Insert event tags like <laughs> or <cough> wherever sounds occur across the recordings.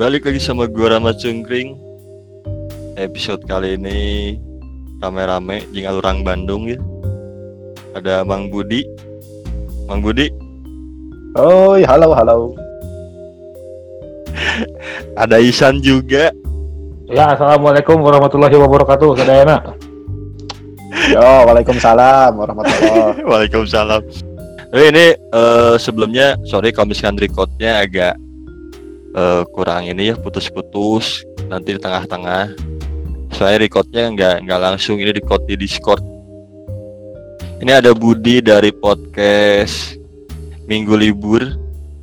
Balik lagi sama gua Rama Cungkring Episode kali ini Rame-rame Jingal orang Bandung ya Ada Bang Budi Bang Budi Oh, halo, halo. <laughs> Ada Isan juga Ya, assalamualaikum warahmatullahi wabarakatuh, Sadayana. <laughs> Yo, waalaikumsalam warahmatullahi. <laughs> Waalaikumsalam Tapi ini eh, sebelumnya Sorry kalau misalkan recordnya agak eh, Kurang ini ya Putus-putus Nanti di tengah-tengah Soalnya recordnya nggak nggak langsung Ini record di Discord Ini ada Budi dari podcast Minggu Libur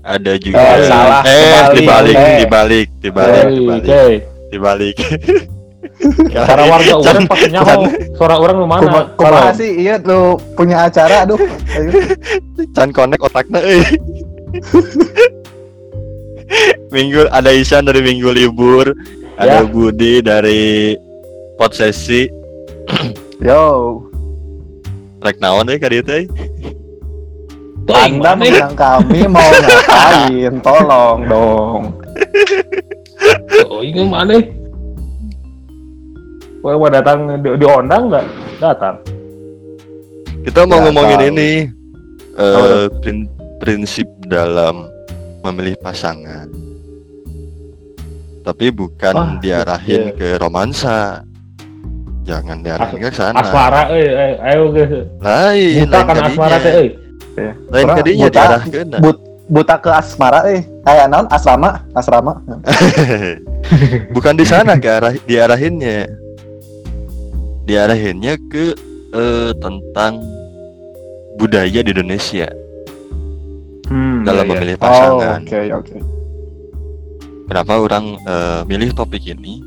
Ada juga Eh, salah, Eh kembali, dibalik eh. Dibalik Dibalik Hey, Dibalik hey. Dibalik <laughs> Suara warga orang pasti nyaho. Suara orang lu mana? Kuma- sih, iya lu punya acara, aduh. <laughs> Can connect otaknya eh. <laughs> <laughs> Minggu ada Isan dari Minggu Libur, ada Ya. Budi dari Pot Sesi. <clears throat> Yo, Rek naon deh kali teh. Anda nih? mengundang kami mau ngapain? <laughs> Tolong dong. <laughs> Tuh, ini mana? Wah, mau datang di, diundang nggak? Datang. Kita mau Ya, ngomongin tahu. ini eh prin- prinsip dalam memilih pasangan. Tapi bukan Wah, diarahin iya. ke romansa. Jangan diarahin ke sana. Asmara, eh, eh, ayo guys. Lain, lain kan asmara teh, eh. Lain Orang kadinya buta- diarahkeun. But, buta ke asmara eh. Kayak naon? Asrama, asrama. <laughs> Bukan di sana ke arah diarahinnya. Diarahinnya ke eh, tentang budaya di Indonesia Hmm, dalam iya, iya. memilih Oh, pasangan. Oke, oke. Kenapa orang eh, milih topik ini?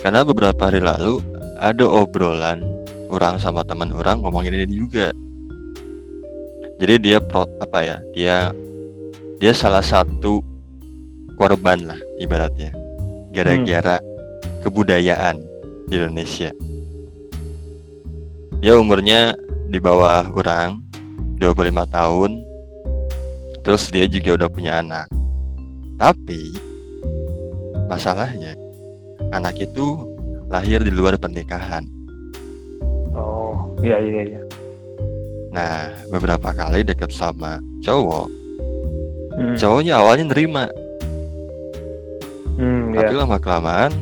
Karena beberapa hari lalu ada obrolan orang sama teman orang ngomongin ini juga. Jadi dia pro apa ya? Dia dia salah satu korban lah ibaratnya. Gara-gara kebudayaan di Indonesia. Dia umurnya di bawah orang 25 tahun. Terus dia juga udah punya anak. Tapi masalahnya anak itu lahir di luar pernikahan. Oh, iya iya iya. Nah, beberapa kali deket sama cowok, Hmm, cowoknya awalnya nerima, hmm, tapi iya. lama kelamaan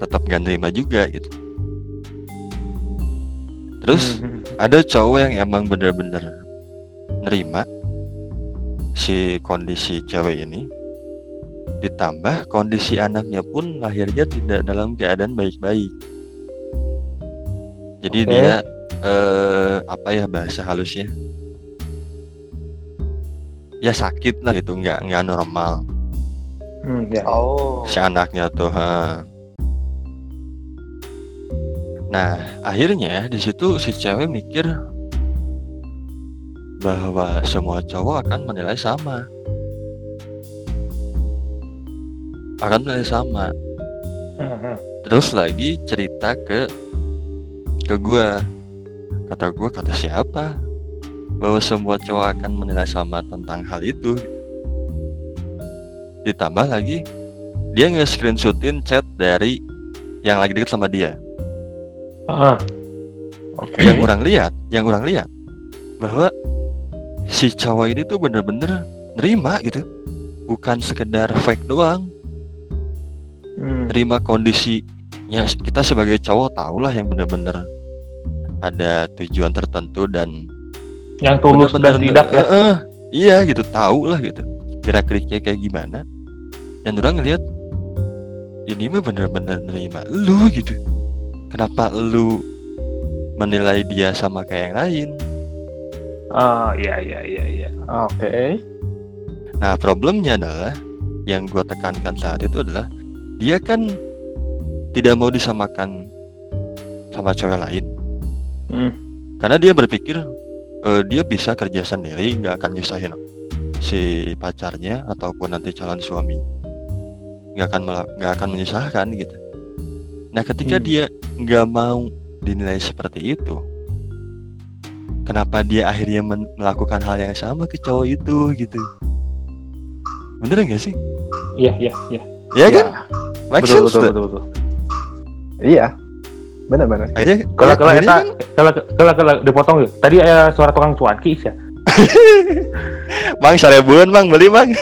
tetap gak nerima juga gitu. Terus Hmm, hmm. ada cowok yang emang bener-bener nerima si kondisi cewek ini, ditambah kondisi anaknya pun lahirnya tidak dalam keadaan baik-baik. Jadi Oke. dia eh, apa ya bahasa halusnya? Ya sakit lah gitu, nggak nggak normal Hmm, iya. Oh. si anaknya tuh. ha. Nah, akhirnya di situ si cewek mikir bahwa semua cowok akan menilai sama. Akan menilai sama. Hmm, hmm. Terus lagi cerita ke ke gua. Kata gua kata siapa? Bahwa semua cowok akan menilai sama tentang hal itu. Ditambah lagi dia nge-screenshotin chat dari yang lagi deket sama dia. Ah, Oke. Yang orang lihat, yang orang lihat bahwa si cowok ini tuh bener-bener nerima gitu. Bukan sekedar fake doang, hmm. terima kondisinya kita sebagai cowok tahulah yang bener-bener ada tujuan tertentu dan Yang tulus dan tidak ya. Eh, iya gitu tahu lah gitu kira keriknya kayak gimana dan orang ngeliat ini mah bener-bener nerima lu gitu kenapa lu menilai dia sama kayak yang lain Ah, iya iya iya iya. Oke. nah problemnya adalah yang gua tekankan saat itu adalah dia kan tidak mau disamakan sama cewek lain Hmm. karena dia berpikir eh, dia bisa kerja sendiri nggak akan nyusahin si pacarnya ataupun nanti calon suami nggak akan nggak akan menyusahkan gitu nah ketika Hmm. dia nggak mau dinilai seperti itu kenapa dia akhirnya men- melakukan hal yang sama ke cowok itu gitu bener nggak sih Iya, iya, iya. Ya kan? Iya. Make Betul, sense betul, betul, betul. Iya. Benar-benar. Akhirnya Kalau kalau akhirnya eta kan kalau kalau kalau dipotong yuk. Tadi ada suara tukang cuanki ya. <laughs> Mang seribuan mang beli mang. <laughs>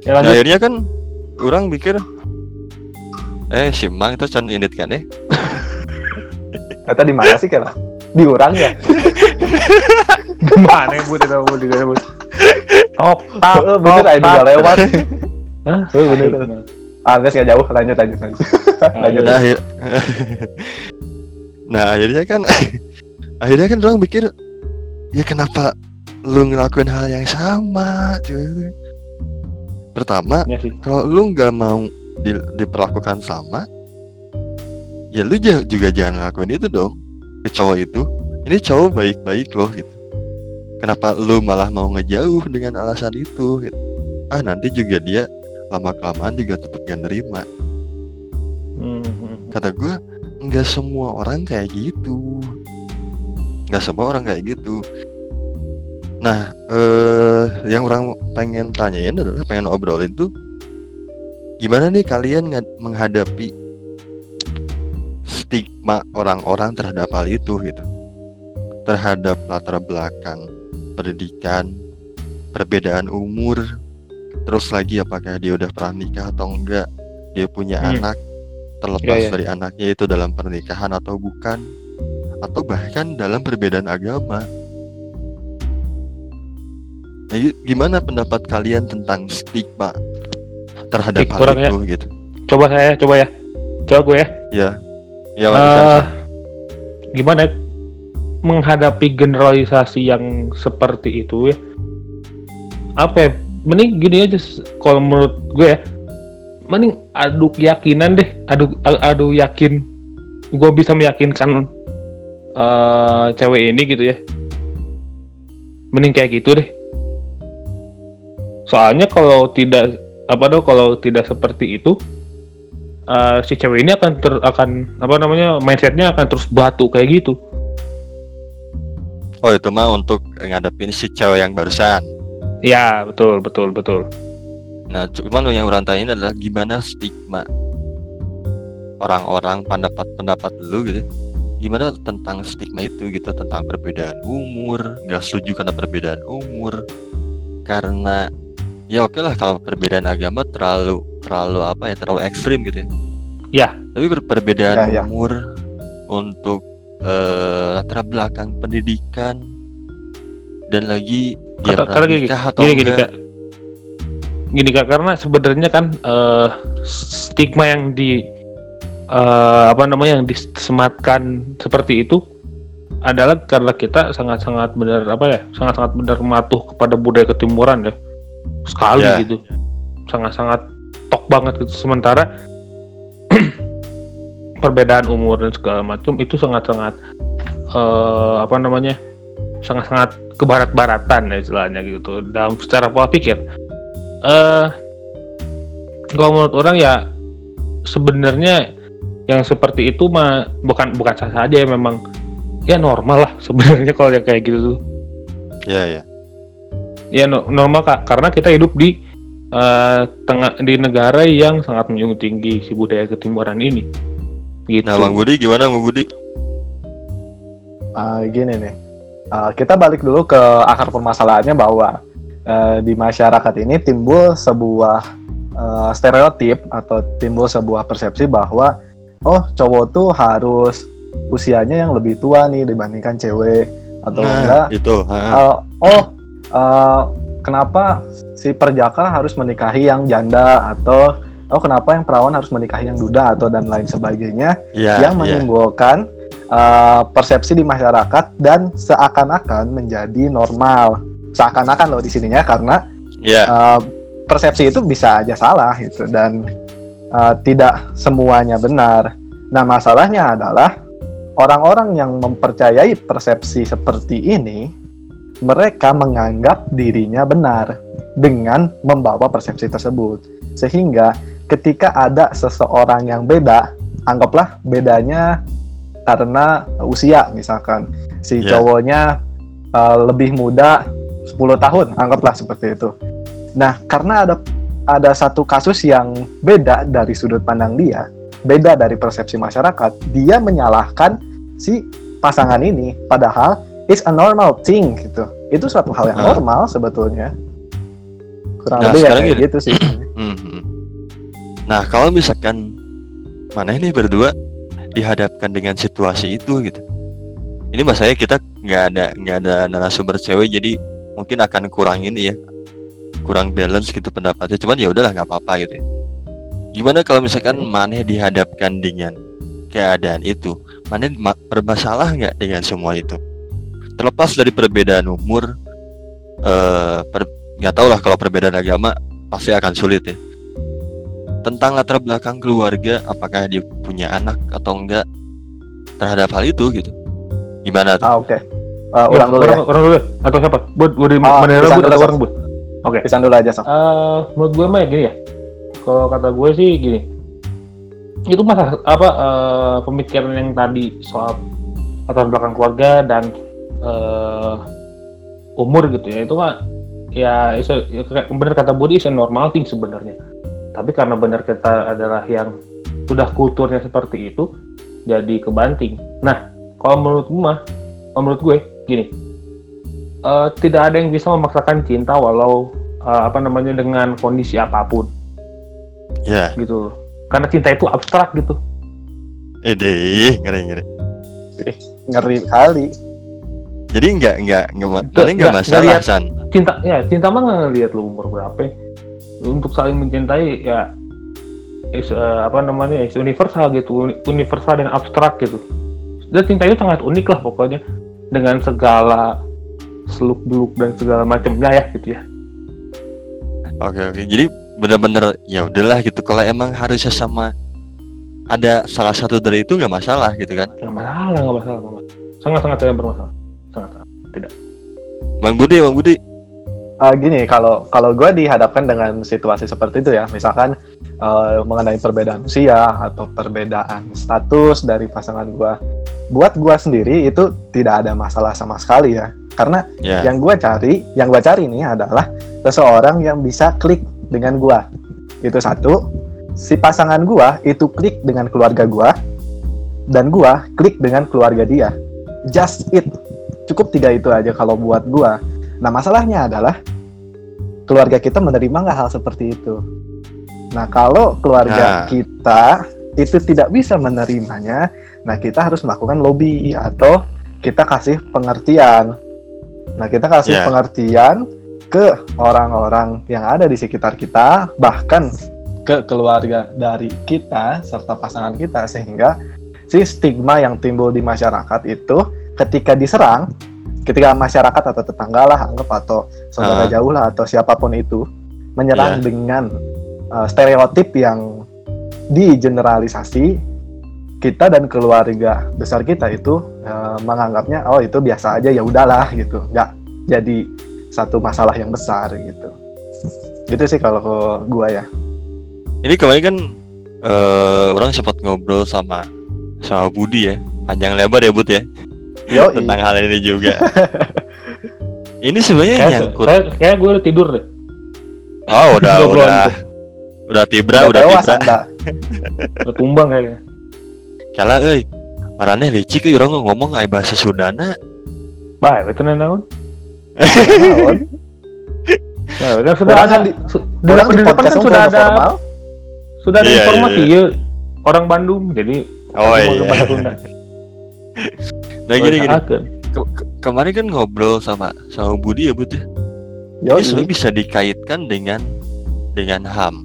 Ya Nah, akhirnya kan orang mikir eh si Mang itu can indit kan eh Kata di mana sih kan? Di orang ya. <laughs> Gimana yang buat itu buat itu buat. Top, top, Heeh, bener aja udah lewat. <laughs> Hah? Bener. Ah, guys nggak jauh, lanjut lanjut lanjut. lanjut. nah, akhir... <laughs> nah akhirnya kan akhirnya kan orang mikir ya kenapa lu ngelakuin hal yang sama cuy pertama Ya kalau lu nggak mau di- diperlakukan sama ya lu juga jangan ngelakuin itu dong ke cowok itu. Ini cowok baik-baik loh gitu. Kenapa lu malah mau ngejauh dengan alasan itu gitu. ah nanti juga dia lama kelamaan juga tetap gak nerima. Hmm, kata gue nggak semua orang kayak gitu. Nggak semua orang kayak gitu. Nah eh yang orang pengen tanyain adalah pengen obrolin tuh gimana nih kalian menghadapi stigma orang-orang terhadap hal itu gitu terhadap latar belakang pendidikan perbedaan umur terus lagi apakah dia udah pernah nikah atau enggak dia punya Hmm. anak terlepas Iya, iya. dari anaknya itu dalam pernikahan atau bukan atau bahkan dalam perbedaan agama nah, gi- gimana pendapat kalian tentang stigma terhadap hal orang ya. itu gitu Coba saya, coba ya. Coba gue ya. ya ya Wan, gimana menghadapi generalisasi yang seperti itu ya? Apa ya? Mending gini aja kalau menurut gue ya. Mending adu keyakinan deh, adu adu yakin. Gue bisa meyakinkan eh cewek ini gitu ya. Mending kayak gitu deh. Soalnya kalau tidak apa dong kalau tidak seperti itu eh, si cewek ini akan ter akan apa namanya mindsetnya akan terus batu kayak gitu oh itu mah untuk ngadepin si cewek yang barusan ya betul betul betul Nah, cuman yang orang tanyain adalah gimana stigma orang-orang pendapat-pendapat lu gitu. Gimana tentang stigma itu gitu tentang perbedaan umur, nggak setuju karena perbedaan umur. Karena ya oke lah kalau perbedaan agama terlalu terlalu apa ya terlalu ekstrim gitu ya. Ya. Tapi per- perbedaan Ya, ya. umur untuk eh, latar belakang pendidikan dan lagi dia Kata- gini, nikah atau gini gini kak gini kak karena sebenarnya kan eh, stigma yang di eh, apa namanya yang disematkan seperti itu adalah karena kita sangat-sangat benar apa ya sangat-sangat benar mematuh kepada budaya ketimuran ya sekali Ya. gitu sangat-sangat banget gitu. Sementara <clears throat> perbedaan umur dan segala macam itu sangat-sangat eh, apa namanya sangat-sangat kebarat-baratan ya istilahnya gitu. Dalam secara pola pikir eh kalau menurut orang ya sebenarnya yang seperti itu mah bukan bukan sah saja ya memang ya normal lah <laughs> sebenarnya kalau yang kayak gitu tuh. Ya ya. ya no- normal kak. Karena kita hidup di eh, tengah di negara yang sangat menjunjung tinggi si budaya ketimuran ini gitu Nah, Bang Budi gimana Bang Budi? Ah, gini nih, Ah, kita balik dulu ke akar permasalahannya bahwa eh, di masyarakat ini timbul sebuah eh, stereotip atau timbul sebuah persepsi bahwa oh cowok tuh harus usianya yang lebih tua nih dibandingkan cewek atau enggak Nah, itu. ha. eh, oh eh, kenapa si perjaka harus menikahi yang janda atau oh kenapa yang perawan harus menikahi yang duda atau dan lain sebagainya Ya, yang ya. menimbulkan uh, persepsi di masyarakat dan seakan-akan menjadi normal. Seakan-akan loh di sininya karena Ya, uh, persepsi itu bisa aja salah gitu dan uh, tidak semuanya benar. Nah, masalahnya adalah orang-orang yang mempercayai persepsi seperti ini mereka menganggap dirinya benar dengan membawa persepsi tersebut. Sehingga ketika ada seseorang yang beda, anggaplah bedanya karena usia misalkan si Ya. cowoknya uh, lebih muda 10 tahun, anggaplah seperti itu. Nah, karena ada ada satu kasus yang beda dari sudut pandang dia, beda dari persepsi masyarakat, dia menyalahkan si pasangan ini padahal it's a normal thing gitu. Itu suatu hal yang normal sebetulnya. Kurang Nah, lebih ya kayak gitu sih. <clears throat> Mhm. Nah, kalau misalkan mana ini berdua dihadapkan dengan situasi itu gitu. Ini masanya kita nggak ada nggak ada narasumber cewek jadi mungkin akan kurang ini ya. Kurang balance gitu pendapatnya. Cuman ya udahlah nggak apa-apa gitu. ya. Gimana kalau misalkan Maneh dihadapkan dengan keadaan itu? Maneh ma- bermasalah nggak dengan semua itu? Terlepas dari perbedaan umur, eh per- nggak tahu lah kalau perbedaan agama pasti akan sulit ya. Tentang latar belakang keluarga apakah dia punya anak atau enggak terhadap hal itu gitu. Gimana tuh? Ah, oke. Uh, ulang dulu ya. orang, orang dulu ya? atau siapa? Buat gue di Oh, mana bud dulu, atau orang bud? Oke. Pisan dulu aja, Sof. Eh, menurut gue mah ya gini ya. Kalau kata gue sih gini. Itu masa apa eh, pemikiran yang tadi soal latar belakang keluarga dan eh, umur gitu ya. Itu mah ya, is- ya bener kata Budi a normal thing sebenarnya. Tapi karena benar kita adalah yang sudah kulturnya seperti itu jadi kebanting. Nah kalau menurut gue kalau menurut gue gini. Eh, tidak ada yang bisa memaksakan cinta walau eh, apa namanya dengan kondisi apa pun. Ya. Gitu. Karena cinta itu abstrak gitu. Eh deh ngeri. Ngeri Ngeri kali. jadi nggak nggak nggak Nggak- masalah san cinta ya cinta mah nggak ngeliat lu umur berapa ya. untuk saling mencintai ya is, eh, apa namanya is universal gitu uni- universal dan abstrak gitu. Dan cinta itu sangat unik lah pokoknya dengan segala seluk beluk dan segala macamnya ya gitu ya. Oke oke. Jadi bener-bener ya udahlah gitu. Kalau emang harusnya sama ada salah satu dari itu nggak masalah gitu kan? Nggak masalah nggak masalah sangat sangat tidak bermasalah. Sangat bang Budi bang Budi Uh, gini, kalau kalau gue dihadapkan dengan situasi seperti itu ya, misalkan uh, mengenai perbedaan usia atau perbedaan status dari pasangan gue, buat gue sendiri itu tidak ada masalah sama sekali ya, karena ya yang gue cari, yang gue cari ini adalah seseorang yang bisa klik dengan gue. Itu satu. Si pasangan gue itu klik dengan keluarga gue, dan gue klik dengan keluarga dia. Just it. Cukup tiga itu aja kalau buat gue. Nah masalahnya adalah keluarga kita menerima nggak hal seperti itu. Nah kalau keluarga Nah. kita itu tidak bisa menerimanya, nah kita harus melakukan lobby atau kita kasih pengertian. Nah kita kasih Ya. pengertian ke orang-orang yang ada di sekitar kita, bahkan ke keluarga dari kita serta pasangan kita sehingga si stigma yang timbul di masyarakat itu ketika diserang ketika masyarakat atau tetangga lah anggap atau saudara Ah. jauh lah atau siapa pun itu menyerang Iya. dengan uh, stereotip yang digeneralisasi kita dan keluarga besar kita itu uh, menganggapnya oh itu biasa aja ya udahlah gitu. Nggak jadi satu masalah yang besar gitu. Gitu sih kalau ke gua ya. Ini kemarin kan eh, orang sempat ngobrol sama sama Budi ya. Panjang lebar ya Bud ya yo tentang hal ini juga. <laughs> Ini sebenarnya kayak nyangkut. kayak, kayak gue udah tidur deh. Oh udah Ngobrolan udah. udah tibra udah tewas tibra. <laughs> Udah tumbang kayaknya. Kala euy marane licik euy orang ngomong aya bahasa Sundana. Baik itu naon Naon? Nah, dan sudah ada di- su- di podcast kan sudah ada formal sudah ada Iya, informasi ya orang Bandung jadi oh iya. ke bahasa Sunda. <laughs> nah gini gini. Ke- ke- kemarin kan ngobrol sama sama Budi ya Bud ya ini bisa dikaitkan dengan dengan HAM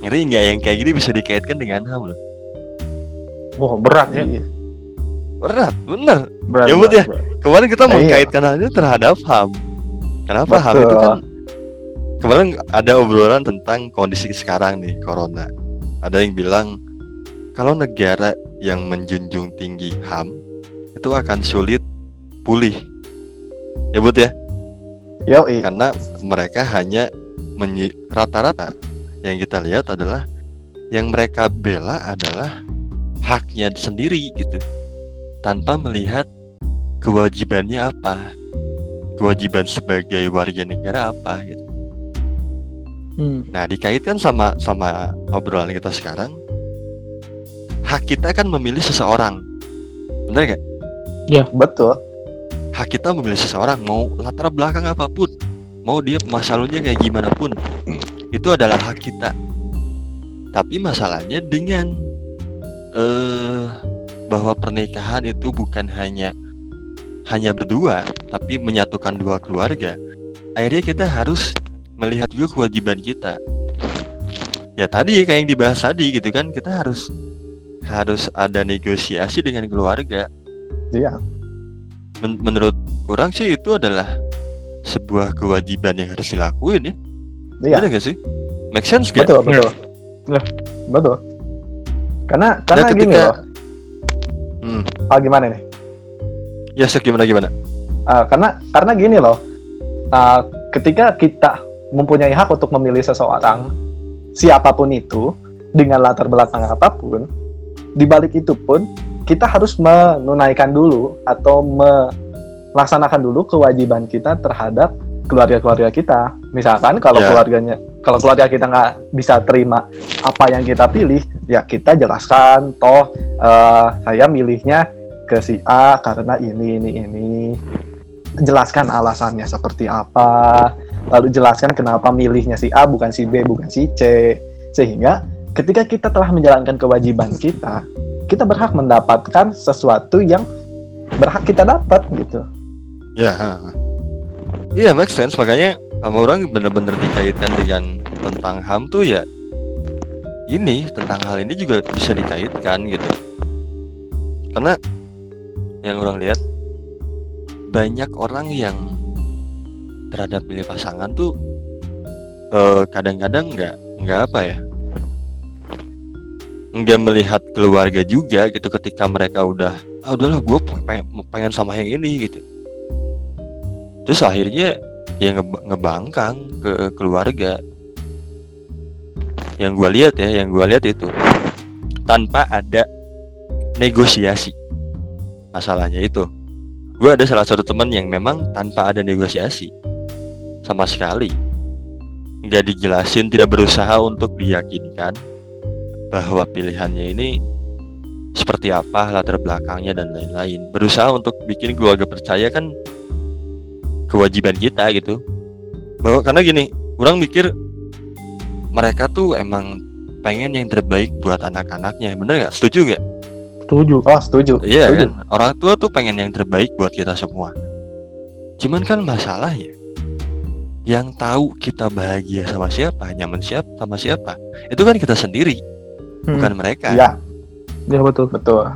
ngeri nggak yang kayak gini bisa dikaitkan dengan HAM loh wah berat ya Iya. berat bener berat, Ya, Bud, berat, ya. kemarin kita Iya. mengkaitkan hal itu terhadap HAM kenapa HAM itu Betul. kan kemarin ada obrolan tentang kondisi sekarang nih corona ada yang bilang kalau negara yang menjunjung tinggi HAM itu akan sulit pulih ya Bud ya yo i. karena mereka hanya rata-rata yang kita lihat adalah yang mereka bela adalah haknya sendiri gitu tanpa melihat kewajibannya apa kewajiban sebagai warga negara apa gitu. Hmm. Nah, dikaitkan sama sama obrolan kita sekarang, hak kita kan memilih seseorang. Benar nggak? Betul Hak kita memilih seseorang mau latar belakang apa pun, mau dia masa lalunya kayak gimana pun, itu adalah hak kita. Tapi masalahnya dengan eh bahwa pernikahan itu bukan hanya hanya berdua, tapi menyatukan dua keluarga. Akhirnya kita harus melihat juga kewajiban kita. Ya tadi kayak yang dibahas tadi gitu kan, kita harus harus ada negosiasi dengan keluarga. Iya Men- menurut orang sih itu adalah sebuah kewajiban yang harus dilakuin ya. iya gak sih? Make sense gak? betul betul Iya. betul karena karena ketika- gini loh Hmm. ah gimana nih Ya Sek, gimana gimana? Ah, karena karena gini loh Ah, ketika kita mempunyai hak untuk memilih seseorang siapa pun itu dengan latar belakang apa pun di balik itu pun kita harus menunaikan dulu atau melaksanakan dulu kewajiban kita terhadap keluarga-keluarga kita. Misalkan kalau Ya. keluarganya kalau keluarga kita nggak bisa terima apa yang kita pilih ya kita jelaskan toh eh, saya milihnya ke si A karena ini ini ini. Jelaskan alasannya seperti apa lalu jelaskan kenapa milihnya si A bukan si B bukan si C. Sehingga ketika kita telah menjalankan kewajiban kita kita berhak mendapatkan sesuatu yang berhak kita dapat gitu Ya. Iya make sense makanya sama orang bener-bener dikaitkan dengan tentang HAM tuh ya ini tentang hal ini juga bisa dikaitkan gitu. Karena yang orang lihat banyak orang yang terhadap pilih pasangan tuh eh, kadang-kadang nggak nggak apa ya nggak melihat keluarga juga gitu ketika mereka udah ah udahlah gue pengen, pengen sama yang ini gitu. Terus akhirnya ya ngeb- ngebangkang ke keluarga. Yang gue lihat ya yang gue lihat itu tanpa ada negosiasi. Masalahnya itu gue ada salah satu teman yang memang tanpa ada negosiasi sama sekali. Nggak dijelasin tidak berusaha untuk diyakinkan bahwa pilihannya ini seperti apa latar belakangnya dan lain-lain. Berusaha untuk bikin keluarga percaya kan kewajiban kita gitu. Bahwa karena gini orang mikir mereka tuh emang pengen yang terbaik buat anak-anaknya. Bener nggak? Setuju nggak? Setuju. oh setuju. Iya setuju. kan? Orang tua tuh pengen yang terbaik buat kita semua. Cuman kan masalahnya yang tahu kita bahagia sama siapa nyaman siapa sama siapa itu kan kita sendiri Hmm. bukan mereka. Ya Ya betul. betul.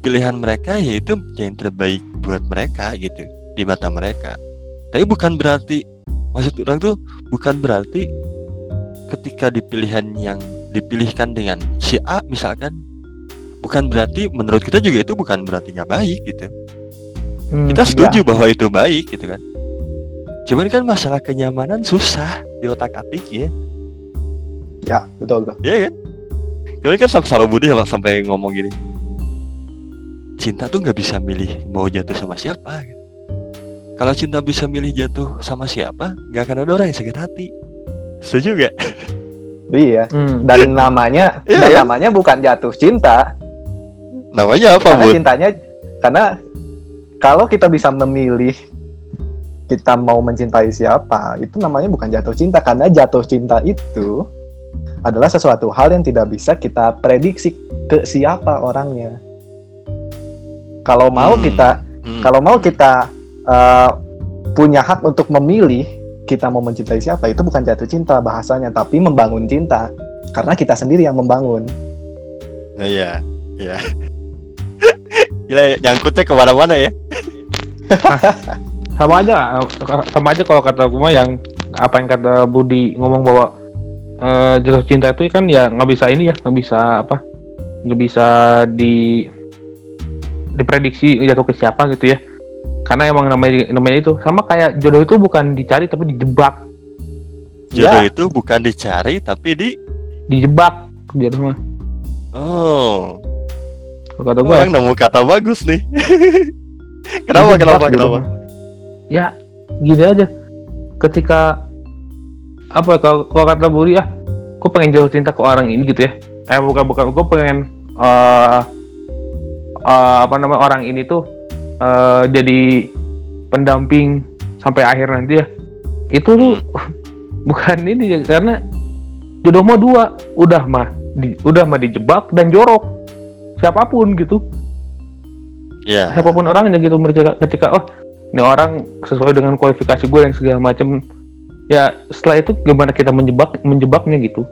Pilihan mereka yaitu yang terbaik buat mereka gitu di mata mereka. Tapi bukan berarti maksud orang tuh bukan berarti ketika di pilihan yang dipilihkan dengan si A misalkan bukan berarti menurut kita juga itu bukan berarti nggak baik gitu. Hmm. kita setuju bahwa itu baik gitu kan. Cuman kan masalah kenyamanan susah di otak atik ya. Ya betul betul Iya kan Cuman kan sampai selalu Budi sampai- sampai ngomong gini Cinta tuh nggak bisa milih mau jatuh sama siapa gitu. Kalau cinta bisa milih jatuh sama siapa nggak akan ada orang yang sakit hati Setuju gak? <laughs> iya Hmm. dan namanya Iya, dan ya. namanya bukan jatuh cinta Namanya apa karena Bud? cintanya karena kalau kita bisa memilih kita mau mencintai siapa itu namanya bukan jatuh cinta karena jatuh cinta itu adalah sesuatu hal yang tidak bisa kita prediksi ke siapa orangnya kalau mau Hmm. kita Hmm. kalau mau kita uh, punya hak untuk memilih kita mau mencintai siapa itu bukan jatuh cinta bahasanya tapi membangun cinta karena kita sendiri yang membangun iya, iya. Gila, nyangkutnya ke mana-mana ya. sama aja sama aja kalau kata gue yang apa yang kata Budi ngomong bahwa eh, jatuh cinta itu kan ya nggak bisa ini ya nggak bisa apa nggak bisa di diprediksi jatuh ke siapa gitu ya karena emang namanya namanya itu sama kayak jodoh itu bukan dicari tapi dijebak Jodoh Ya. itu bukan dicari tapi di dijebak jodoh mah Oh, kata gue orang nemu kata bagus nih. <laughs> kenapa, kenapa, jodoh kenapa? ya gini aja ketika apa kalau kalau kata Buri ah? Gue pengen jatuh cinta ke orang ini gitu ya? Eh bukan bukan. Gue pengen eh eh, apa namanya orang ini tuh eh, jadi pendamping sampai akhir nanti ya. Itu tuh <laughs> bukan ini ya karena jodoh mah dua. Udah mah di, udah mah dijebak dan jorok. Siapa pun gitu. Ya siapa pun orangnya gitu mereka ketika oh ini orang sesuai dengan kualifikasi gue yang segala macam ya setelah itu gimana kita menjebak menjebaknya gitu?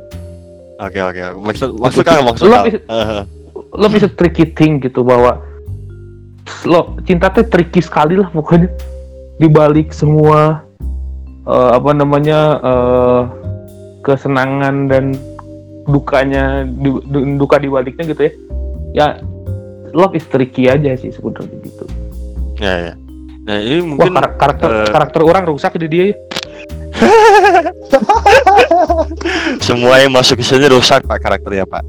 Oke oke. Maksud maksud kan maksud Kang. bisa- Eh, lo bisa tricky thing gitu bahwa lo cinta tuh tricky sekali lah pokoknya. Dibalik semua eh, apa namanya eh, kesenangan dan dukanya du- du- duka dibaliknya gitu ya. Ya love is tricky aja sih sebenarnya gitu. Ya ya. Nah ini wah mungkin kar- karakter eh, karakter orang rusak di dia ya. <laughs> semua yang masuk ke sini rusak pak karakternya pak.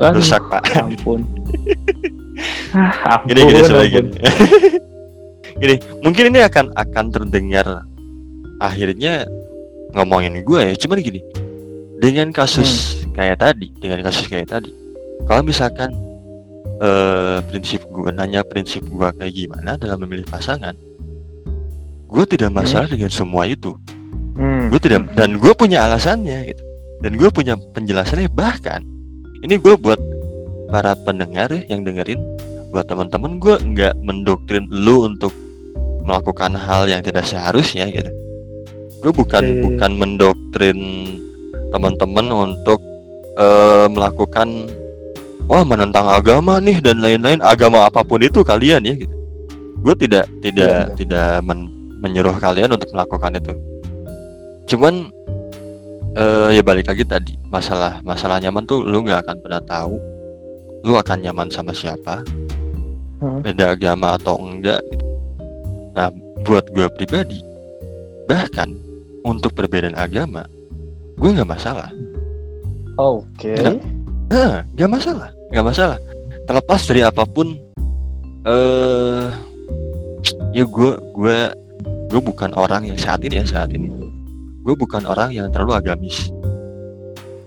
Aduh, rusak pak. ampun. <laughs> Ah, ampun gini gini sebagai gini. gini mungkin ini akan akan terdengar akhirnya ngomongin gue ya. Cuman gini dengan kasus kayak tadi dengan kasus kayak tadi kalau misalkan eh prinsip gue nanya prinsip gue kayak gimana dalam memilih pasangan gue tidak masalah dengan semua itu Hmm. gue tidak dan gue punya alasannya gitu dan gue punya penjelasannya bahkan ini gue buat para pendengar ya yang dengerin buat teman-teman gue nggak mendoktrin lu untuk melakukan hal yang tidak seharusnya gitu gue bukan Oke. bukan mendoktrin teman-teman untuk eh, melakukan wah menentang agama nih dan lain-lain agama apa pun itu kalian ya gitu gue tidak tidak Iya. tidak men- menyuruh kalian untuk melakukan itu cuman eh ya balik lagi tadi masalah masalah nyaman tuh lu nggak akan pernah tahu lu akan nyaman sama siapa Hmm. beda agama atau enggak gitu. nah buat gue pribadi bahkan untuk perbedaan agama gue nggak masalah Oke. Tidak. nah nggak masalah nggak masalah terlepas dari apa pun eh ya gue gue gue bukan orang yang saat ini ya saat ini gue bukan orang yang terlalu agamis.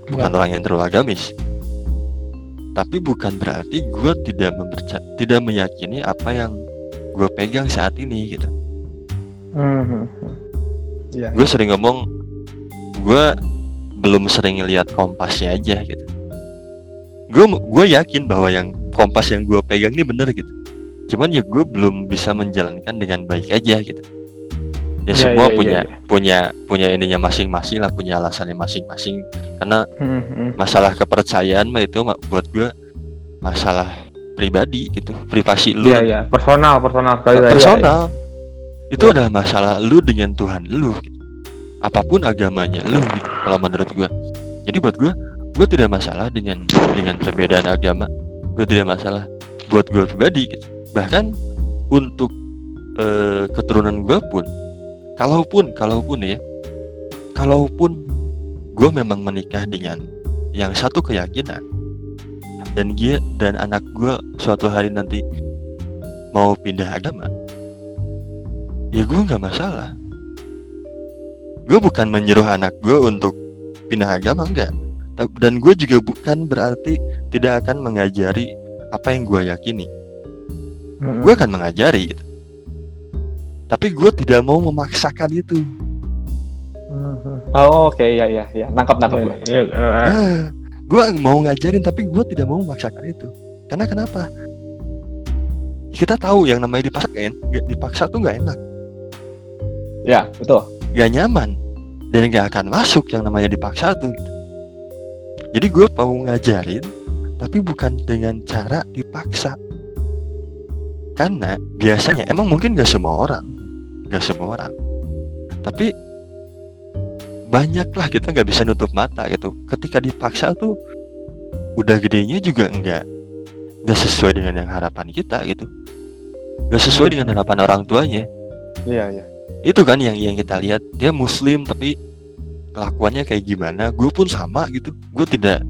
Bukan orang yang terlalu agamis. Tapi bukan berarti gue tidak memperca tidak meyakini apa yang gue pegang saat ini gitu. Hmm. Iya. gue sering ngomong gue belum sering lihat kompasnya aja gitu. Gue gue yakin bahwa yang kompas yang gue pegang ini bener gitu. Cuman ya gue belum bisa menjalankan dengan baik aja gitu ya Ya, semua ya, ya, punya ya. punya punya ininya masing-masing lah punya alasannya masing-masing karena Hmm, hmm. masalah kepercayaan mah itu buat gue masalah pribadi gitu privasi lu Iya iya personal personal sekali lagi. personal itu adalah masalah lu dengan Tuhan lu gitu. apa pun agamanya lu gitu, kalau menurut gua jadi buat gua gua tidak masalah dengan dengan perbedaan agama gua tidak masalah buat gua pribadi gitu. bahkan untuk eh, keturunan gua pun kalaupun kalaupun ya. Kalaupun gua memang menikah dengan yang satu keyakinan dan dia dan anak gua suatu hari nanti mau pindah agama ya gue nggak masalah. Gue bukan menyuruh anak gue untuk pindah agama enggak. Dan gue juga bukan berarti tidak akan mengajari apa yang gue yakini. Hmm. gue akan mengajari gitu tapi gue tidak mau memaksakan itu. Oh, oke ya ya ya. Nangkap nangkap gue. Iya, eh, ah, gue mau ngajarin tapi gue tidak mau memaksakan itu karena kenapa kita tahu yang namanya dipaksa nggak- dipaksa tuh nggak enak Ya, betul. gak nyaman dan gak akan masuk yang namanya dipaksa tuh jadi gue mau ngajarin tapi bukan dengan cara dipaksa karena biasanya emang mungkin gak semua orang. Gak semua orang. Tapi banyak lah kita nggak bisa nutup mata gitu. Ketika dipaksa tuh udah gedenya juga enggak. Nggak sesuai dengan yang harapan kita gitu. Nggak sesuai dengan harapan orang tuanya. Iya iya. itu kan yang yang kita lihat. Dia muslim tapi kelakuannya kayak gimana. Gue pun sama gitu. Gue tidak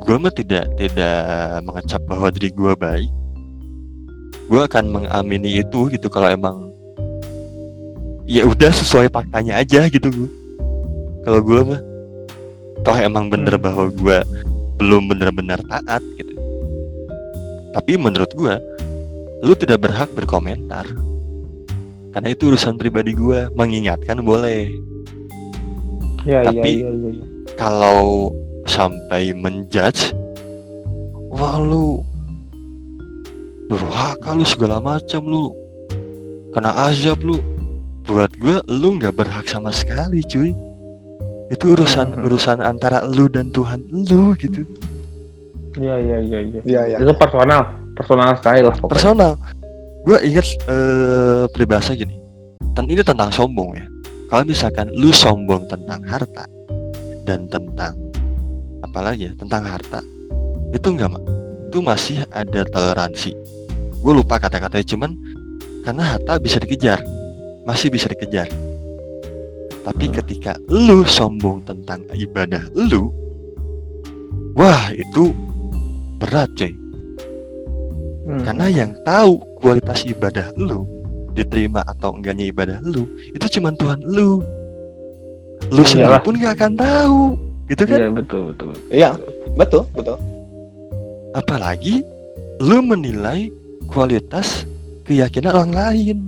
gue mah tidak tidak mengecap bahwa diri gue baik gue akan mengamini itu gitu kalau emang ya udah sesuai faktanya aja gitu gue kalau gue mah toh emang bener Hmm. bahwa gue belum bener-bener taat gitu tapi menurut gue lu tidak berhak berkomentar karena itu urusan pribadi gue mengingatkan boleh Ya, Tapi- iya, iya, iya, iya. kalau sampai menjudge wah lu durhaka lu segala macam lu. Kena azab lu. Buat gue lu nggak berhak sama sekali cuy. Itu urusan Mhm. urusan antara lu dan Tuhan lu gitu. Iya, iya, iya, iya. Iya ya. Itu personal, personal sekali lah pokoknya. personal. Gue ingat eh peribahasa gini. Dan ini tentang sombong ya. Kalau misalkan lu sombong tentang harta dan tentang apalagi ya? Tentang harta. Itu enggak mak itu masih ada toleransi gue lupa kata-katanya cuman karena harta bisa dikejar masih bisa dikejar tapi ketika lu sombong tentang ibadah lu wah itu berat coy Hmm. karena yang tahu kualitas ibadah lu diterima atau enggaknya ibadah lu itu cuman Tuhan lu lu sendiri Iyalah. pun gak akan tahu gitu kan Iya, betul, betul. Iya, betul, betul. apalagi lu menilai kualitas keyakinan orang lain.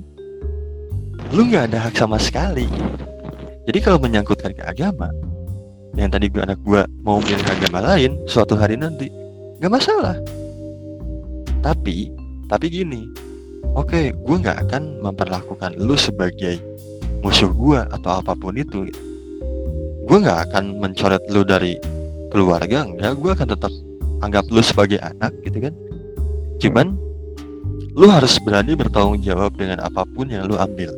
Lu nggak ada hak sama sekali. Jadi kalau menyangkutkan ke agama yang tadi gua anak gua mau milih agama lain suatu hari nanti nggak masalah. Tapi tapi gini oke gua nggak akan memperlakukan lu sebagai musuh gua atau apa pun itu. Gua nggak akan mencoret lu dari keluarga enggak gua akan tetap anggap lu sebagai anak gitu kan. Cuman lu harus berani bertanggung jawab dengan apa pun yang lu ambil.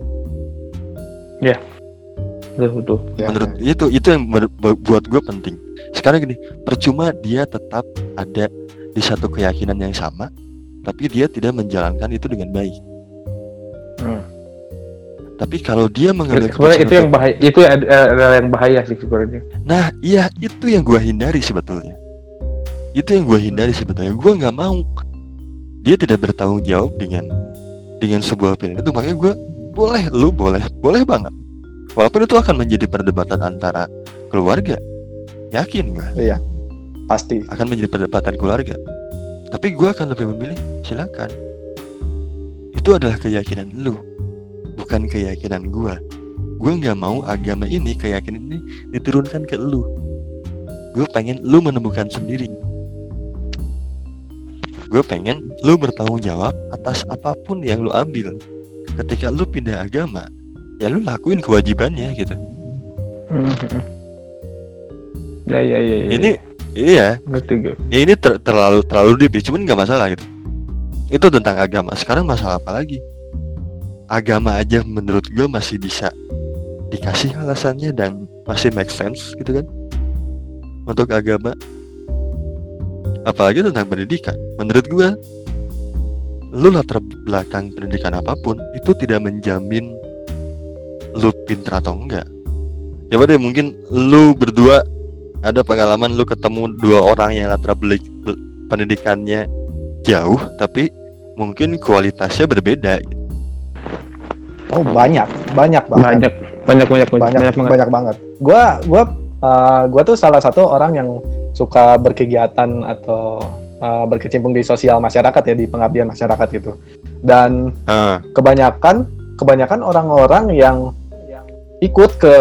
Betul, betul. Ya, menurut itu itu yang buat gue penting. Sekarang gini percuma dia tetap ada di satu keyakinan yang sama tapi dia tidak menjalankan itu dengan baik. Hmm. tapi kalau dia mengambil Sebenarnya itu keputusan yang untuk- bahaya, itu adalah yang bahaya sih sebenarnya. nah iya itu yang gue hindari sebetulnya. Itu yang gue hindari sebetulnya. Gue nggak mau dia tidak bertanggung jawab dengan dengan sebuah pilihan itu. Makanya gue boleh lu boleh boleh banget. Walaupun itu akan menjadi perdebatan antara keluarga yakin gue pasti. akan menjadi perdebatan keluarga. Tapi gue akan lebih memilih silakan. Itu adalah keyakinan lu bukan keyakinan gue gue nggak mau agama ini keyakinan ini diturunkan ke lu. Gue pengen lu menemukan sendiri gue pengen lu bertanggung jawab atas apa pun yang lu ambil ketika lu pindah agama ya lu lakuin kewajibannya gitu. <laughs> Ya, ya, ya, ya. ini iya ngerti gue. ya ini ter- terlalu terlalu deep ya, cuman nggak masalah gitu itu tentang agama sekarang masalah apa lagi agama aja menurut gue masih bisa dikasih alasannya dan masih make sense gitu kan untuk agama apalagi tentang pendidikan menurut gue lu latar belakang pendidikan apa pun itu tidak menjamin lu pinter atau enggak coba deh mungkin lu berdua ada pengalaman lu ketemu dua orang yang latar belik be- pendidikannya jauh tapi mungkin kualitasnya berbeda Oh banyak, banyak banget. Banyak, banyak, banyak, banyak, banyak banyak banget. banyak banget. Gua gua uh, gua tuh salah satu orang yang suka berkegiatan atau uh, berkecimpung di sosial masyarakat ya di pengabdian masyarakat gitu. Dan ah kebanyakan kebanyakan orang-orang yang ikut ke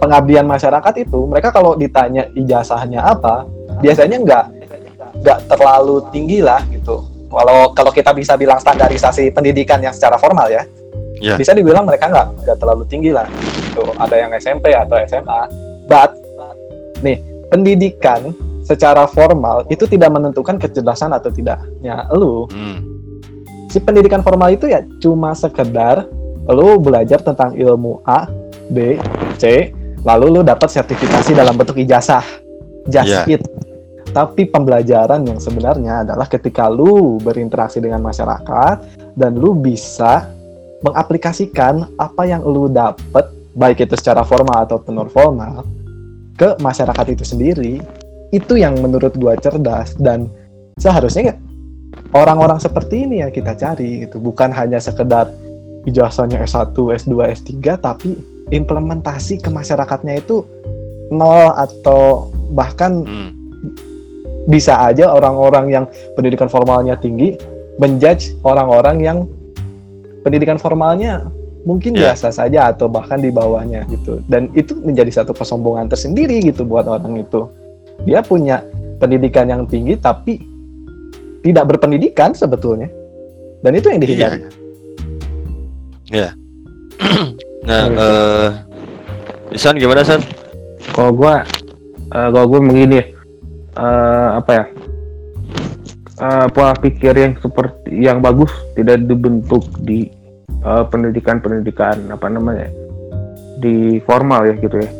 pengabdian masyarakat itu mereka kalau ditanya ijazahnya apa biasanya nggak nggak terlalu tinggi lah gitu kalau kalau kita bisa bilang standarisasi pendidikan yang secara formal ya Ya. bisa dibilang mereka nggak nggak terlalu tinggi lah gitu ada yang SMP atau SMA but nih pendidikan secara formal itu tidak menentukan kecerdasan atau tidaknya lu hmm, si pendidikan formal itu ya cuma sekedar lu belajar tentang ilmu A, B, C, lalu lu dapat sertifikasi dalam bentuk ijazah. Just Iya. it. Tapi pembelajaran yang sebenarnya adalah ketika lu berinteraksi dengan masyarakat dan lu bisa mengaplikasikan apa yang lu dapat baik itu secara formal atau non formal ke masyarakat itu sendiri. Itu yang menurut gua cerdas dan seharusnya orang-orang seperti ini yang kita cari gitu bukan hanya sekedar ijazahnya S1, S2, S3 tapi implementasi ke masyarakatnya itu nol atau bahkan Hmm. bisa aja orang-orang yang pendidikan formalnya tinggi menjudge orang-orang yang pendidikan formalnya mungkin Ya. biasa saja atau bahkan di bawahnya gitu dan itu menjadi satu kesombongan tersendiri gitu buat orang itu dia punya pendidikan yang tinggi tapi tidak berpendidikan sebetulnya dan itu yang dihindari Iya. <clears throat> nah, Iya. eh Isan gimana San? Kalau gua, eh, kalau gua begini ya, eh, apa ya? eh, pola pikir yang seperti yang bagus tidak dibentuk di eh, pendidikan-pendidikan apa namanya di formal ya gitu ya.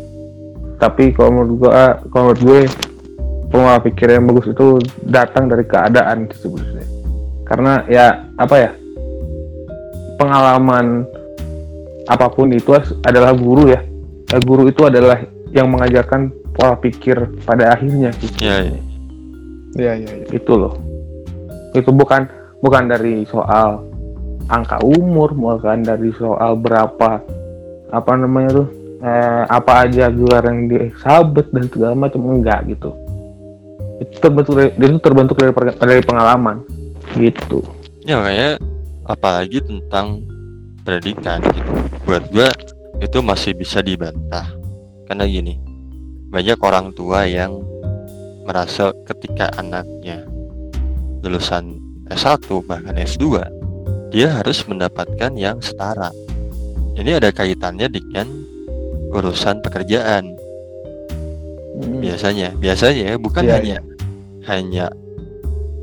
Tapi kalau menurut gua, kalau menurut gue pola pikir yang bagus itu datang dari keadaan sih sebenarnya. Karena ya apa ya pengalaman apa pun itu adalah guru ya. Ya, guru itu adalah yang mengajarkan pola pikir pada akhirnya gitu. Iya, iya. Iya iya iya. itu loh itu bukan bukan dari soal angka umur bukan dari soal berapa apa namanya tuh eh, apa aja gelar yang disabet dan segala macam enggak gitu itu terbentuk dari, itu terbentuk dari, dari pengalaman gitu Ya kayak apalagi tentang pendidikan gitu. Buat gua itu masih bisa dibantah. Karena gini, banyak orang tua yang merasa ketika anaknya lulusan S1 bahkan S2, dia harus mendapatkan yang setara. Ini ada kaitannya dengan urusan pekerjaan biasanya. Biasanya ya, bukan Iya, hanya hanya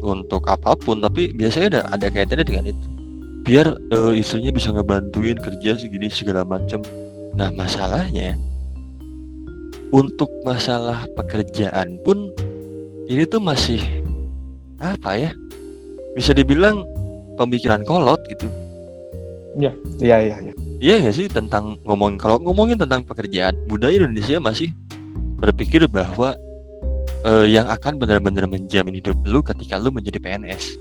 untuk apa pun tapi biasanya ada ada kaitannya dengan itu biar eh, istrinya bisa ngebantuin kerja segini segala macam nah masalahnya untuk masalah pekerjaan pun ini tuh masih apa ya bisa dibilang pemikiran kolot gitu Iya iya iya. iya nggak sih tentang ngomongin kalau ngomongin tentang pekerjaan budaya Indonesia masih berpikir bahwa eh, yang akan benar-benar menjamin hidup lu ketika lu menjadi PNS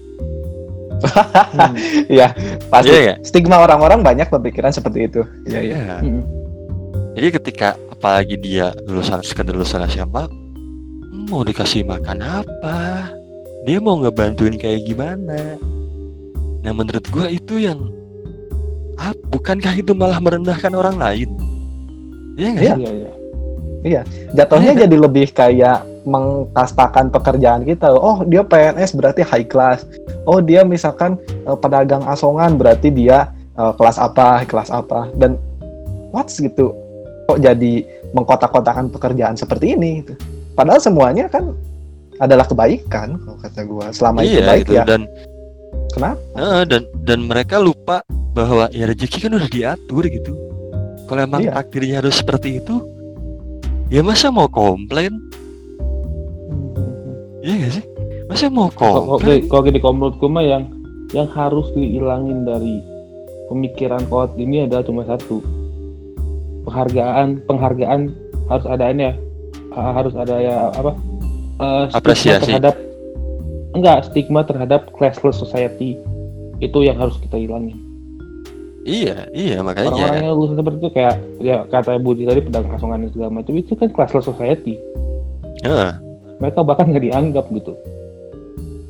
Iya, <laughs> pasti Iya, iya. stigma orang-orang banyak berpikiran seperti itu. Iya iya. Iya. Jadi ketika apalagi dia lulusan sekedar lulusan SMA, mau dikasih makan apa? Dia mau ngebantuin kayak gimana? Nah menurut gua itu yang ah, bukankah itu malah merendahkan orang lain? Iya nggak? Iya. iya iya Jatuhnya Iya, jadi lebih kayak mengkastakan pekerjaan kita. Oh, dia PNS berarti high class. Oh, dia misalkan eh, pedagang asongan berarti dia eh, kelas apa, kelas apa. Dan what's gitu? Kok jadi mengkotak-kotakan pekerjaan seperti ini gitu. Padahal semuanya kan adalah kebaikan kalau kata gua. Selama itu Iya baik gitu ya. dan Kenapa? eh, dan dan mereka lupa bahwa ya rezeki kan udah diatur gitu. Kalau emang Iya. takdirnya harus seperti itu, ya masa mau komplain? Iya gak sih? Masa mau komplain? kalau gini kalau menurutku mah yang yang harus dihilangin dari pemikiran kolot ini adalah cuma satu penghargaan penghargaan harus adanya Ha- harus ada ya apa stigma Apresiasi. terhadap enggak stigma terhadap classless society itu yang harus kita hilangin Iya, iya makanya. orang-orang yang lulusan seperti itu kayak ya kata Budi tadi pedagang asongan dan segala macam itu kan classless society Heeh. mereka bahkan nggak dianggap gitu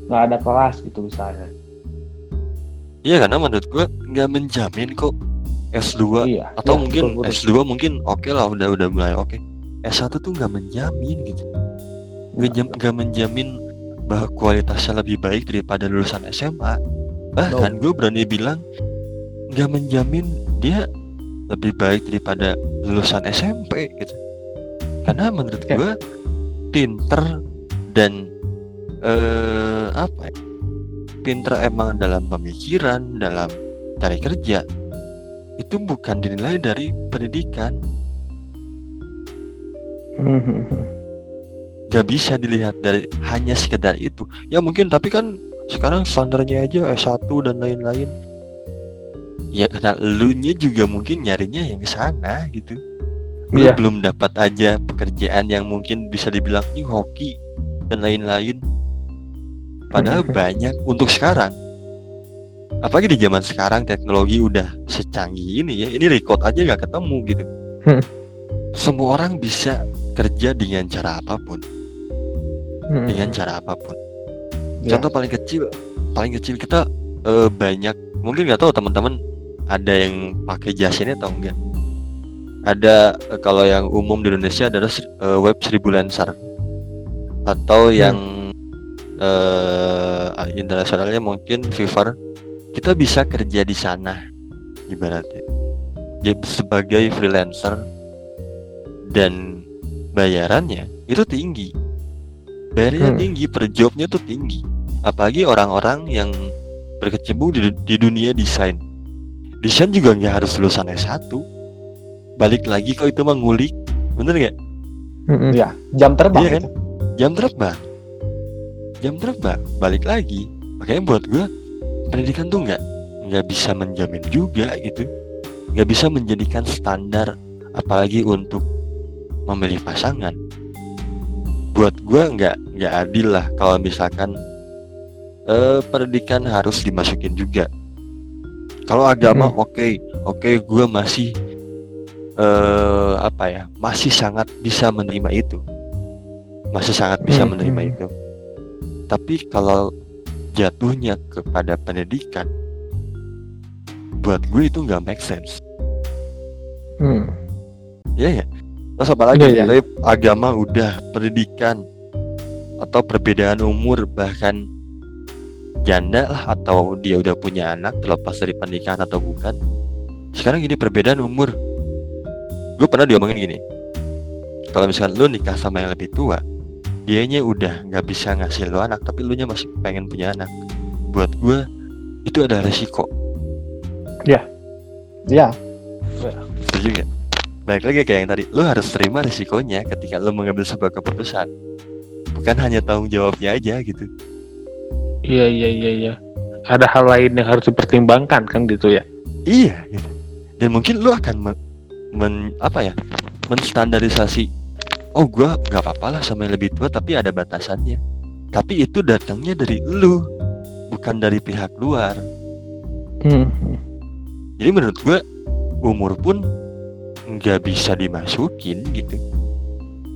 nggak ada kelas gitu misalnya Iya karena menurut gua nggak menjamin kok S2 iya atau iya, mungkin betul, betul. S2 mungkin oke lah udah udah mulai oke. S1 tuh nggak menjamin gitu. Nggak jam- nggak menjamin bahwa kualitasnya lebih baik daripada lulusan SMA. Bahkan gue berani bilang nggak menjamin dia lebih baik daripada lulusan SMP gitu. Karena menurut Ya. gua pinter dan eh apa ya? Pinter emang dalam pemikiran, dalam cari kerja itu bukan dinilai dari pendidikan gak bisa dilihat dari hanya sekedar itu. Ya mungkin tapi kan sekarang standarnya aja S1 dan lain-lain. Ya karena lu nya juga mungkin nyarinya yang ke sana gitu. Lu Iya. belum dapat aja pekerjaan yang mungkin bisa dibilang ini hoki dan lain-lain. Padahal banyak untuk sekarang. Apalagi di zaman sekarang teknologi udah secanggih ini ya ini record aja nggak ketemu gitu. Hmm. semua orang bisa kerja dengan cara apa pun Hmm. dengan cara apa pun. Ya. contoh paling kecil paling kecil kita eh, banyak mungkin nggak tahu teman-teman ada yang pakai jasa ini atau enggak? Ada eh, kalau yang umum di Indonesia adalah eh, web seribu lancer atau yang eh internasionalnya mungkin Fiverr kita bisa kerja di sana ibaratnya. Jadi sebagai freelancer dan bayarannya itu tinggi bayarnya Hmm. tinggi per jobnya tuh tinggi. Apalagi orang-orang yang berkecimpung di, di dunia desain. Desain juga nggak harus lulusan S1 balik lagi kok itu mah ngulik. Bener nggak? Hmm. Iya, jam terbang Iya kan? itu. jam terbang. Jam terbang balik lagi. Makanya buat gua pendidikan tuh nggak nggak bisa menjamin juga gitu. Nggak bisa menjadikan standar apalagi untuk memilih pasangan buat gua nggak nggak adil lah kalau misalkan eh, pendidikan harus dimasukin juga kalau agama Hmm. oke oke gua masih eh apa ya masih sangat bisa menerima itu masih sangat bisa Hmm, menerima hmm. itu tapi kalau jatuhnya kepada pendidikan buat gue itu nggak make sense Hmm. ya ya terus apa lagi iya. Tapi agama udah pendidikan atau perbedaan umur bahkan janda lah atau dia udah punya anak terlepas dari pernikahan atau bukan. Sekarang gini perbedaan umur. Gue pernah diomongin gini. Kalau misalkan lu nikah sama yang lebih tua dianya udah nggak bisa ngasih lu anak tapi lu nya masih pengen punya anak. Buat gue itu ada resiko. Iya, setuju nggak? Baik lagi kayak yang tadi, lu harus terima risikonya ketika lu mengambil sebuah keputusan. Bukan hanya tanggung jawabnya aja gitu. Iya iya iya iya. Ada hal lain yang harus dipertimbangkan kan gitu ya. Iya, gitu. Dan mungkin lu akan men, men- apa ya? menstandarisasi. Oh, gua nggak apa-apa lah sama yang lebih tua tapi ada batasannya. Tapi itu datangnya dari lu, bukan dari pihak luar. Hmm. Jadi menurut gua umur pun nggak bisa dimasukin gitu.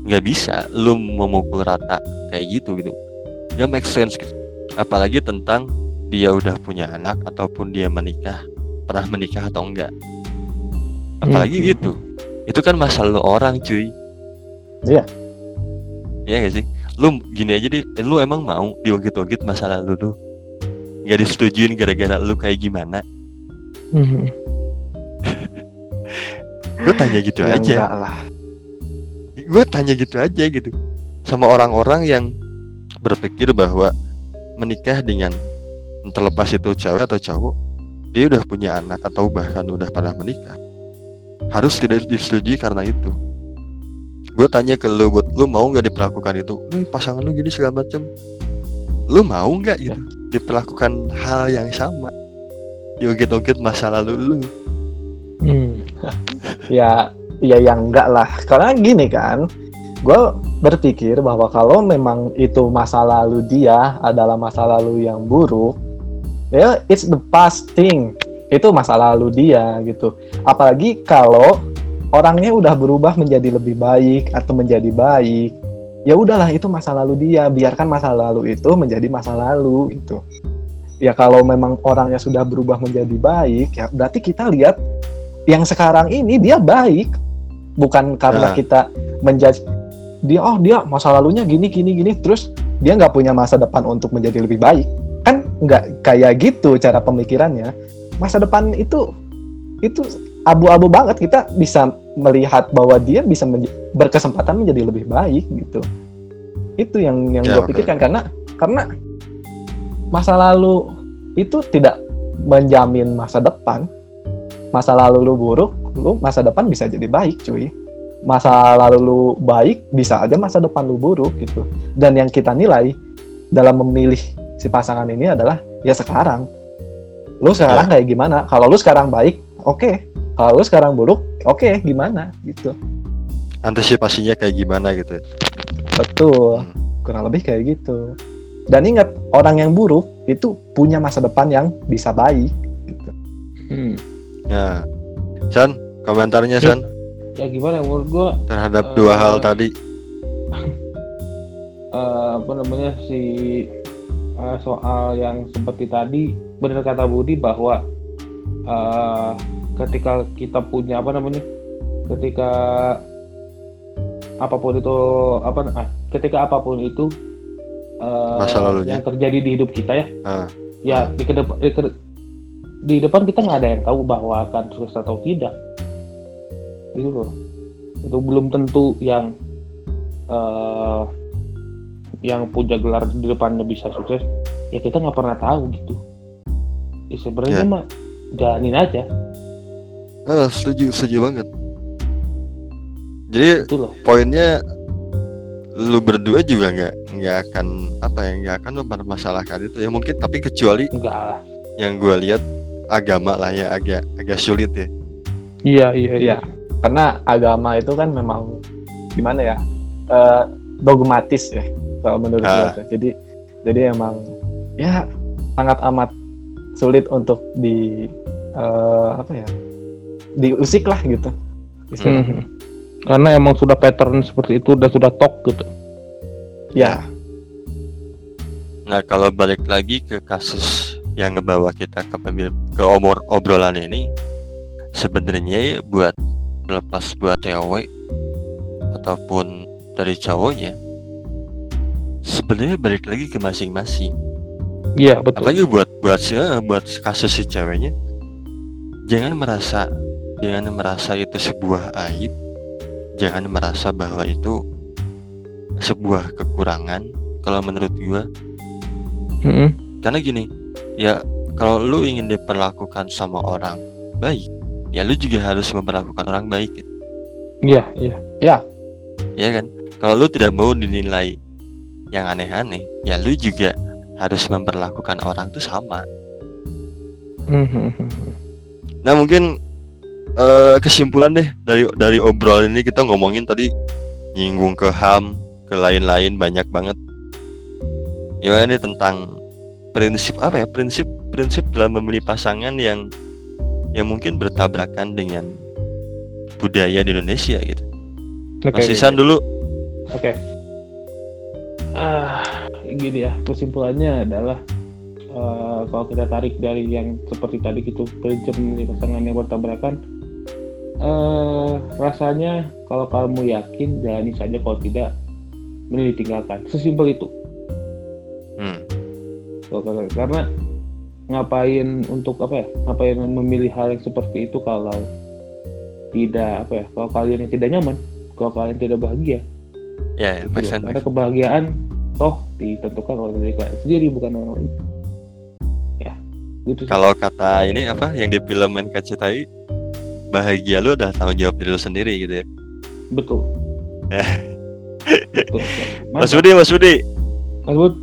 Nggak bisa lu memukul rata kayak gitu gitu. Nggak make sense gitu. Apalagi tentang dia udah punya anak ataupun dia menikah, pernah menikah atau enggak. Apalagi Hmm. gitu. Itu kan masalah lu orang cuy. Iya. Iya gak sih? Lu gini aja deh, lu emang mau diogit-ogit masalah lu tuh? Gak disetujuin gara-gara lu kayak gimana? Hmm. Gue tanya gitu ya aja. lah. gue tanya gitu aja gitu. Sama orang-orang yang berpikir bahwa menikah dengan terlepas itu cewek atau cowok dia udah punya anak atau bahkan udah pernah menikah harus tidak disetujui karena itu. Gue tanya ke lu buat lu mau nggak diperlakukan itu? "Nih, pasangan lu gini segala macem. Lu mau nggak gitu diperlakukan hal yang sama? Diogit-ogit masa lalu lu. Hmm. <laughs> ya ya yang enggak lah. Karena gini kan gue berpikir bahwa kalau memang itu masa lalu dia adalah masa lalu yang buruk ya it's the past thing. Itu masa lalu dia gitu. Apalagi kalau orangnya udah berubah menjadi lebih baik atau menjadi baik ya udahlah itu masa lalu dia. Biarkan masa lalu itu menjadi masa lalu gitu. Ya kalau memang orangnya sudah berubah menjadi baik ya berarti kita lihat yang sekarang ini dia baik. Bukan karena Nah. kita menjudge dia oh dia masa lalunya gini gini gini. Terus dia nggak punya masa depan untuk menjadi lebih baik. Kan nggak kayak gitu cara pemikirannya. Masa depan itu itu abu-abu banget. Kita bisa melihat bahwa dia bisa menj- berkesempatan menjadi lebih baik gitu. Itu yang yang Ya, gue pikirkan. Karena karena masa lalu itu tidak menjamin masa depan masa lalu lu buruk lu masa depan bisa jadi baik cuy. Masa lalu lu baik bisa aja masa depan lu buruk gitu. Dan yang kita nilai dalam memilih si pasangan ini adalah ya sekarang. Lu sekarang kayak gimana? Kalau lu sekarang baik oke. Kalau lu sekarang buruk oke gimana? Gitu. Antisipasinya kayak gimana gitu betul. Hmm. kurang lebih kayak gitu. Dan ingat orang yang buruk itu punya masa depan yang bisa baik gitu. Hmm. Ya. San, komentarnya Ya. San Ya gimana menurut gua terhadap Eh, dua hal tadi. <laughs> eh, apa namanya si eh, soal yang seperti tadi benar kata Budi bahwa eh, ketika kita punya apa namanya ketika apa pun itu apa ah, ketika apa pun itu eh, Masa lalunya. yang terjadi di hidup kita ya Ah. ya di ke depan di, di depan kita nggak ada yang tahu bahwa akan sukses atau tidak. Gitu loh. Itu belum tentu yang eh yang punya gelar di depannya bisa sukses. Ya kita nggak pernah tahu gitu. Ya sebenarnya Ya. mah jalanin aja. Ah, setuju, setuju banget. Jadi itu loh. poinnya lu berdua juga nggak nggak akan apa ya nggak akan mempermasalahkan itu ya mungkin tapi kecuali enggak lah. yang gue lihat agama lah ya agak agak sulit ya iya iya Iya. karena agama itu kan memang gimana ya eh, dogmatis ya kalau menurut Ah. gue tuh. jadi jadi emang ya sangat amat sulit untuk di eh, apa ya diusik lah gitu istilahnya. Mhm. karena emang sudah pattern seperti itu dan sudah tok gitu ya nah kalau balik lagi ke kasus yang ngebawa kita ke pemil ke omor obrolan ini sebenarnya ya buat lepas buat cewek ataupun dari cowoknya sebenarnya balik lagi ke masing-masing. Iya betul. Apalagi buat buat si buat kasus si ceweknya jangan merasa jangan merasa itu sebuah aib jangan merasa bahwa itu sebuah kekurangan kalau menurut gua. Mhm. karena gini ya kalau lu ingin diperlakukan sama orang baik ya lu juga harus memperlakukan orang baik gitu. iya iya ya kan kalau lu tidak mau dinilai yang aneh-aneh ya lu juga harus memperlakukan orang tuh sama Mhm. Nah mungkin eh, kesimpulan deh dari dari obrolan ini kita ngomongin tadi nyinggung ke ham, ke lain-lain banyak banget. Ya ini tentang prinsip apa ya prinsip prinsip dalam memilih pasangan yang yang mungkin bertabrakan dengan budaya di Indonesia gitu. Oke, Mas Isan dulu. Oke. Ah, gini ya, kesimpulannya adalah eh, kalau kita tarik dari yang seperti tadi gitu, prinsip memilih pasangan yang bertabrakan, eh rasanya kalau kamu yakin jalani saja, kalau tidak, mending ditinggalkan. Sesimpel itu. Karena ngapain untuk apa ya? Ngapain memilih hal yang seperti itu kalau tidak apa ya? Kalau kalian yang tidak nyaman, kalau kalian tidak bahagia, Ya, ya, Gitu Karena kebahagiaan toh ditentukan oleh diri kalian sendiri bukan orang lain. Ya, gitu sih. Kalau kata ini apa yang di film NKCTI bahagia lu udah tanggung jawab diri lu sendiri gitu ya. Betul. Ya. Betul. <laughs> Mas. Budi, Mas Budi. Mas Bud,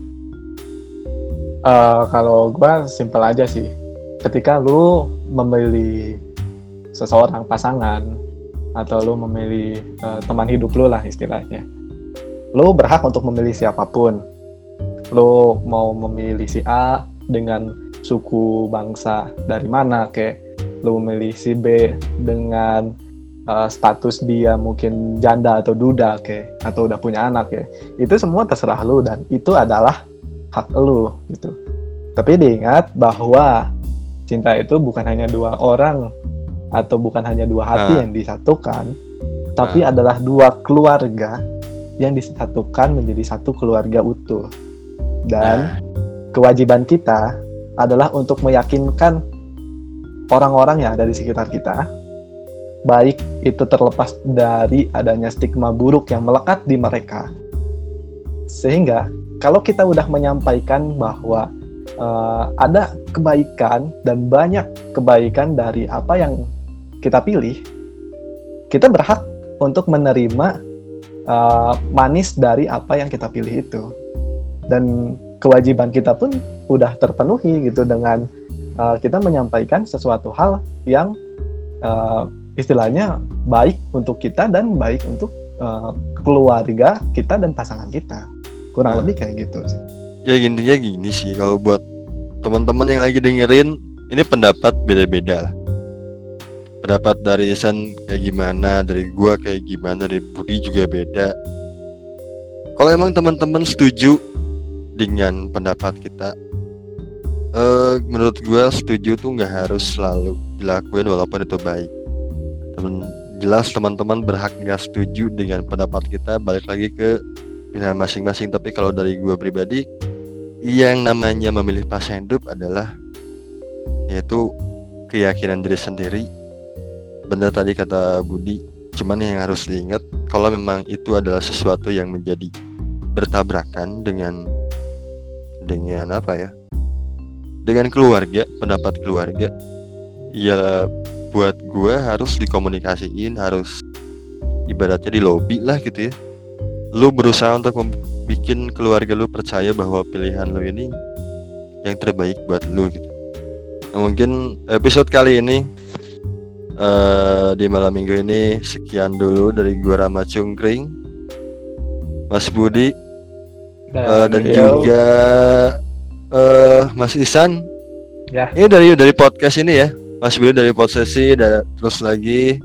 Eh, kalau gua simpel aja sih. Ketika lu memilih seseorang pasangan atau lu memilih eh, teman hidup lu lah istilahnya lu berhak untuk memilih siapa pun. Lu mau memilih si A dengan suku bangsa dari mana kayak lu memilih si B dengan eh, status dia mungkin janda atau duda kayak atau udah punya anak ya itu semua terserah lu dan itu adalah hak lu gitu. Tapi diingat bahwa cinta itu bukan hanya dua orang atau bukan hanya dua hati Ah. yang disatukan, tapi adalah dua keluarga yang disatukan menjadi satu keluarga utuh. Dan kewajiban kita adalah untuk meyakinkan orang-orang yang ada di sekitar kita, baik itu terlepas dari adanya stigma buruk yang melekat di mereka. Sehingga kalau kita udah menyampaikan bahwa eh, ada kebaikan dan banyak kebaikan dari apa yang kita pilih, kita berhak untuk menerima eh, manis dari apa yang kita pilih itu. Dan kewajiban kita pun udah terpenuhi gitu dengan eh, kita menyampaikan sesuatu hal yang eh, istilahnya baik untuk kita dan baik untuk eh, keluarga kita dan pasangan kita kurang lebih kayak gitu sih. ya intinya gini sih kalau buat teman-teman yang lagi dengerin ini pendapat beda-beda pendapat dari Isan kayak gimana dari gua kayak gimana dari Budi juga beda. Kalau emang teman-teman setuju dengan pendapat kita eh menurut gua setuju tuh nggak harus selalu dilakuin walaupun itu baik. Temen jelas teman-teman berhak nggak setuju dengan pendapat kita balik lagi ke pilihan masing-masing. Tapi kalau dari gua pribadi yang namanya memilih pasangan hidup adalah yaitu keyakinan diri sendiri. Benar tadi kata Budi cuman yang harus diingat kalau memang itu adalah sesuatu yang menjadi bertabrakan dengan dengan apa ya? Dengan keluarga pendapat keluarga ya buat gua harus dikomunikasiin harus ibaratnya di lobby lah gitu ya lu berusaha untuk bikin keluarga lu percaya bahwa pilihan lu ini yang terbaik buat lu gitu. Nah, mungkin episode kali ini uh, di malam minggu ini sekian dulu dari gua Rama Cungkring, Mas Budi Dan, uh, dan juga uh, Mas Isan. Ya. Ini dari dari podcast ini ya, Mas Budi dari posesi dan terus lagi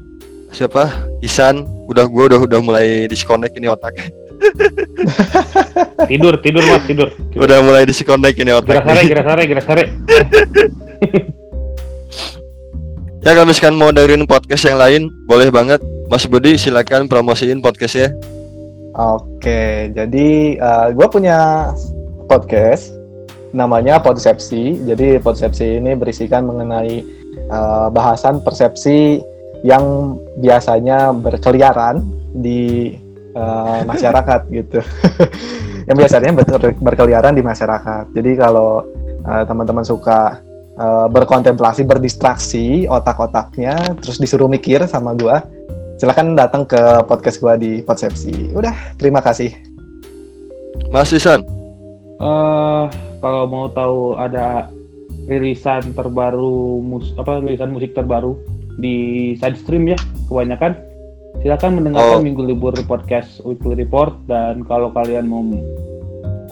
siapa Isan udah gua udah udah mulai disconnect ini otaknya <laughs> tidur tidur mas tidur, tidur. udah mulai disconnect ini otak gerak sare gerak sare gerak sare <laughs> Ya kalau misalkan mau dengerin podcast yang lain, boleh banget. Mas Budi silakan promosiin podcastnya. Oke, jadi gue punya podcast namanya Podsepsi. Jadi Podsepsi ini berisikan mengenai uh, bahasan persepsi yang biasanya berkeliaran di uh, masyarakat <laughs> gitu. <laughs> yang biasanya ber- berkeliaran di masyarakat. Jadi kalau uh, teman-teman suka uh, berkontemplasi, berdistraksi otak-otaknya, terus disuruh mikir sama gua, silakan datang ke podcast gua di Podsepsi. Udah, terima kasih. Mas Isan, Eh, kalau mau tahu ada rilisan terbaru mus apa rilisan musik terbaru di side stream ya kebanyakan silakan mendengarkan Oh. minggu libur podcast weekly report dan kalau kalian mau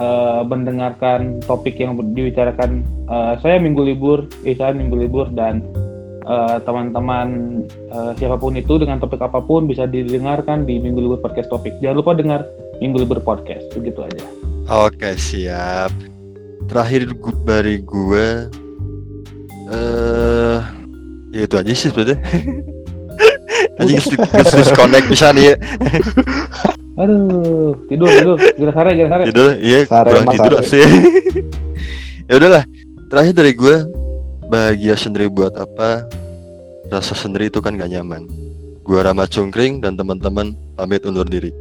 eh, mendengarkan topik yang dibicarakan eh, saya minggu libur Isan minggu libur dan eh, teman-teman eh, siapa pun itu dengan topik apa pun bisa didengarkan di minggu libur podcast topik jangan lupa dengar minggu libur podcast begitu aja oke siap. Terakhir dari gue, eh, ya itu aja sih sebenarnya. <laughs> Anjing dis- disconnect bisa nih ya. Aduh, tidur, tidur. Gerak sare, gerak sare. Tidur, iya Sare, kurang tidur sih. <laughs> ya udahlah. Terakhir dari gue, bahagia sendiri buat apa? Rasa sendiri itu kan gak nyaman. Gua Rama Cungkring dan teman-teman pamit undur diri.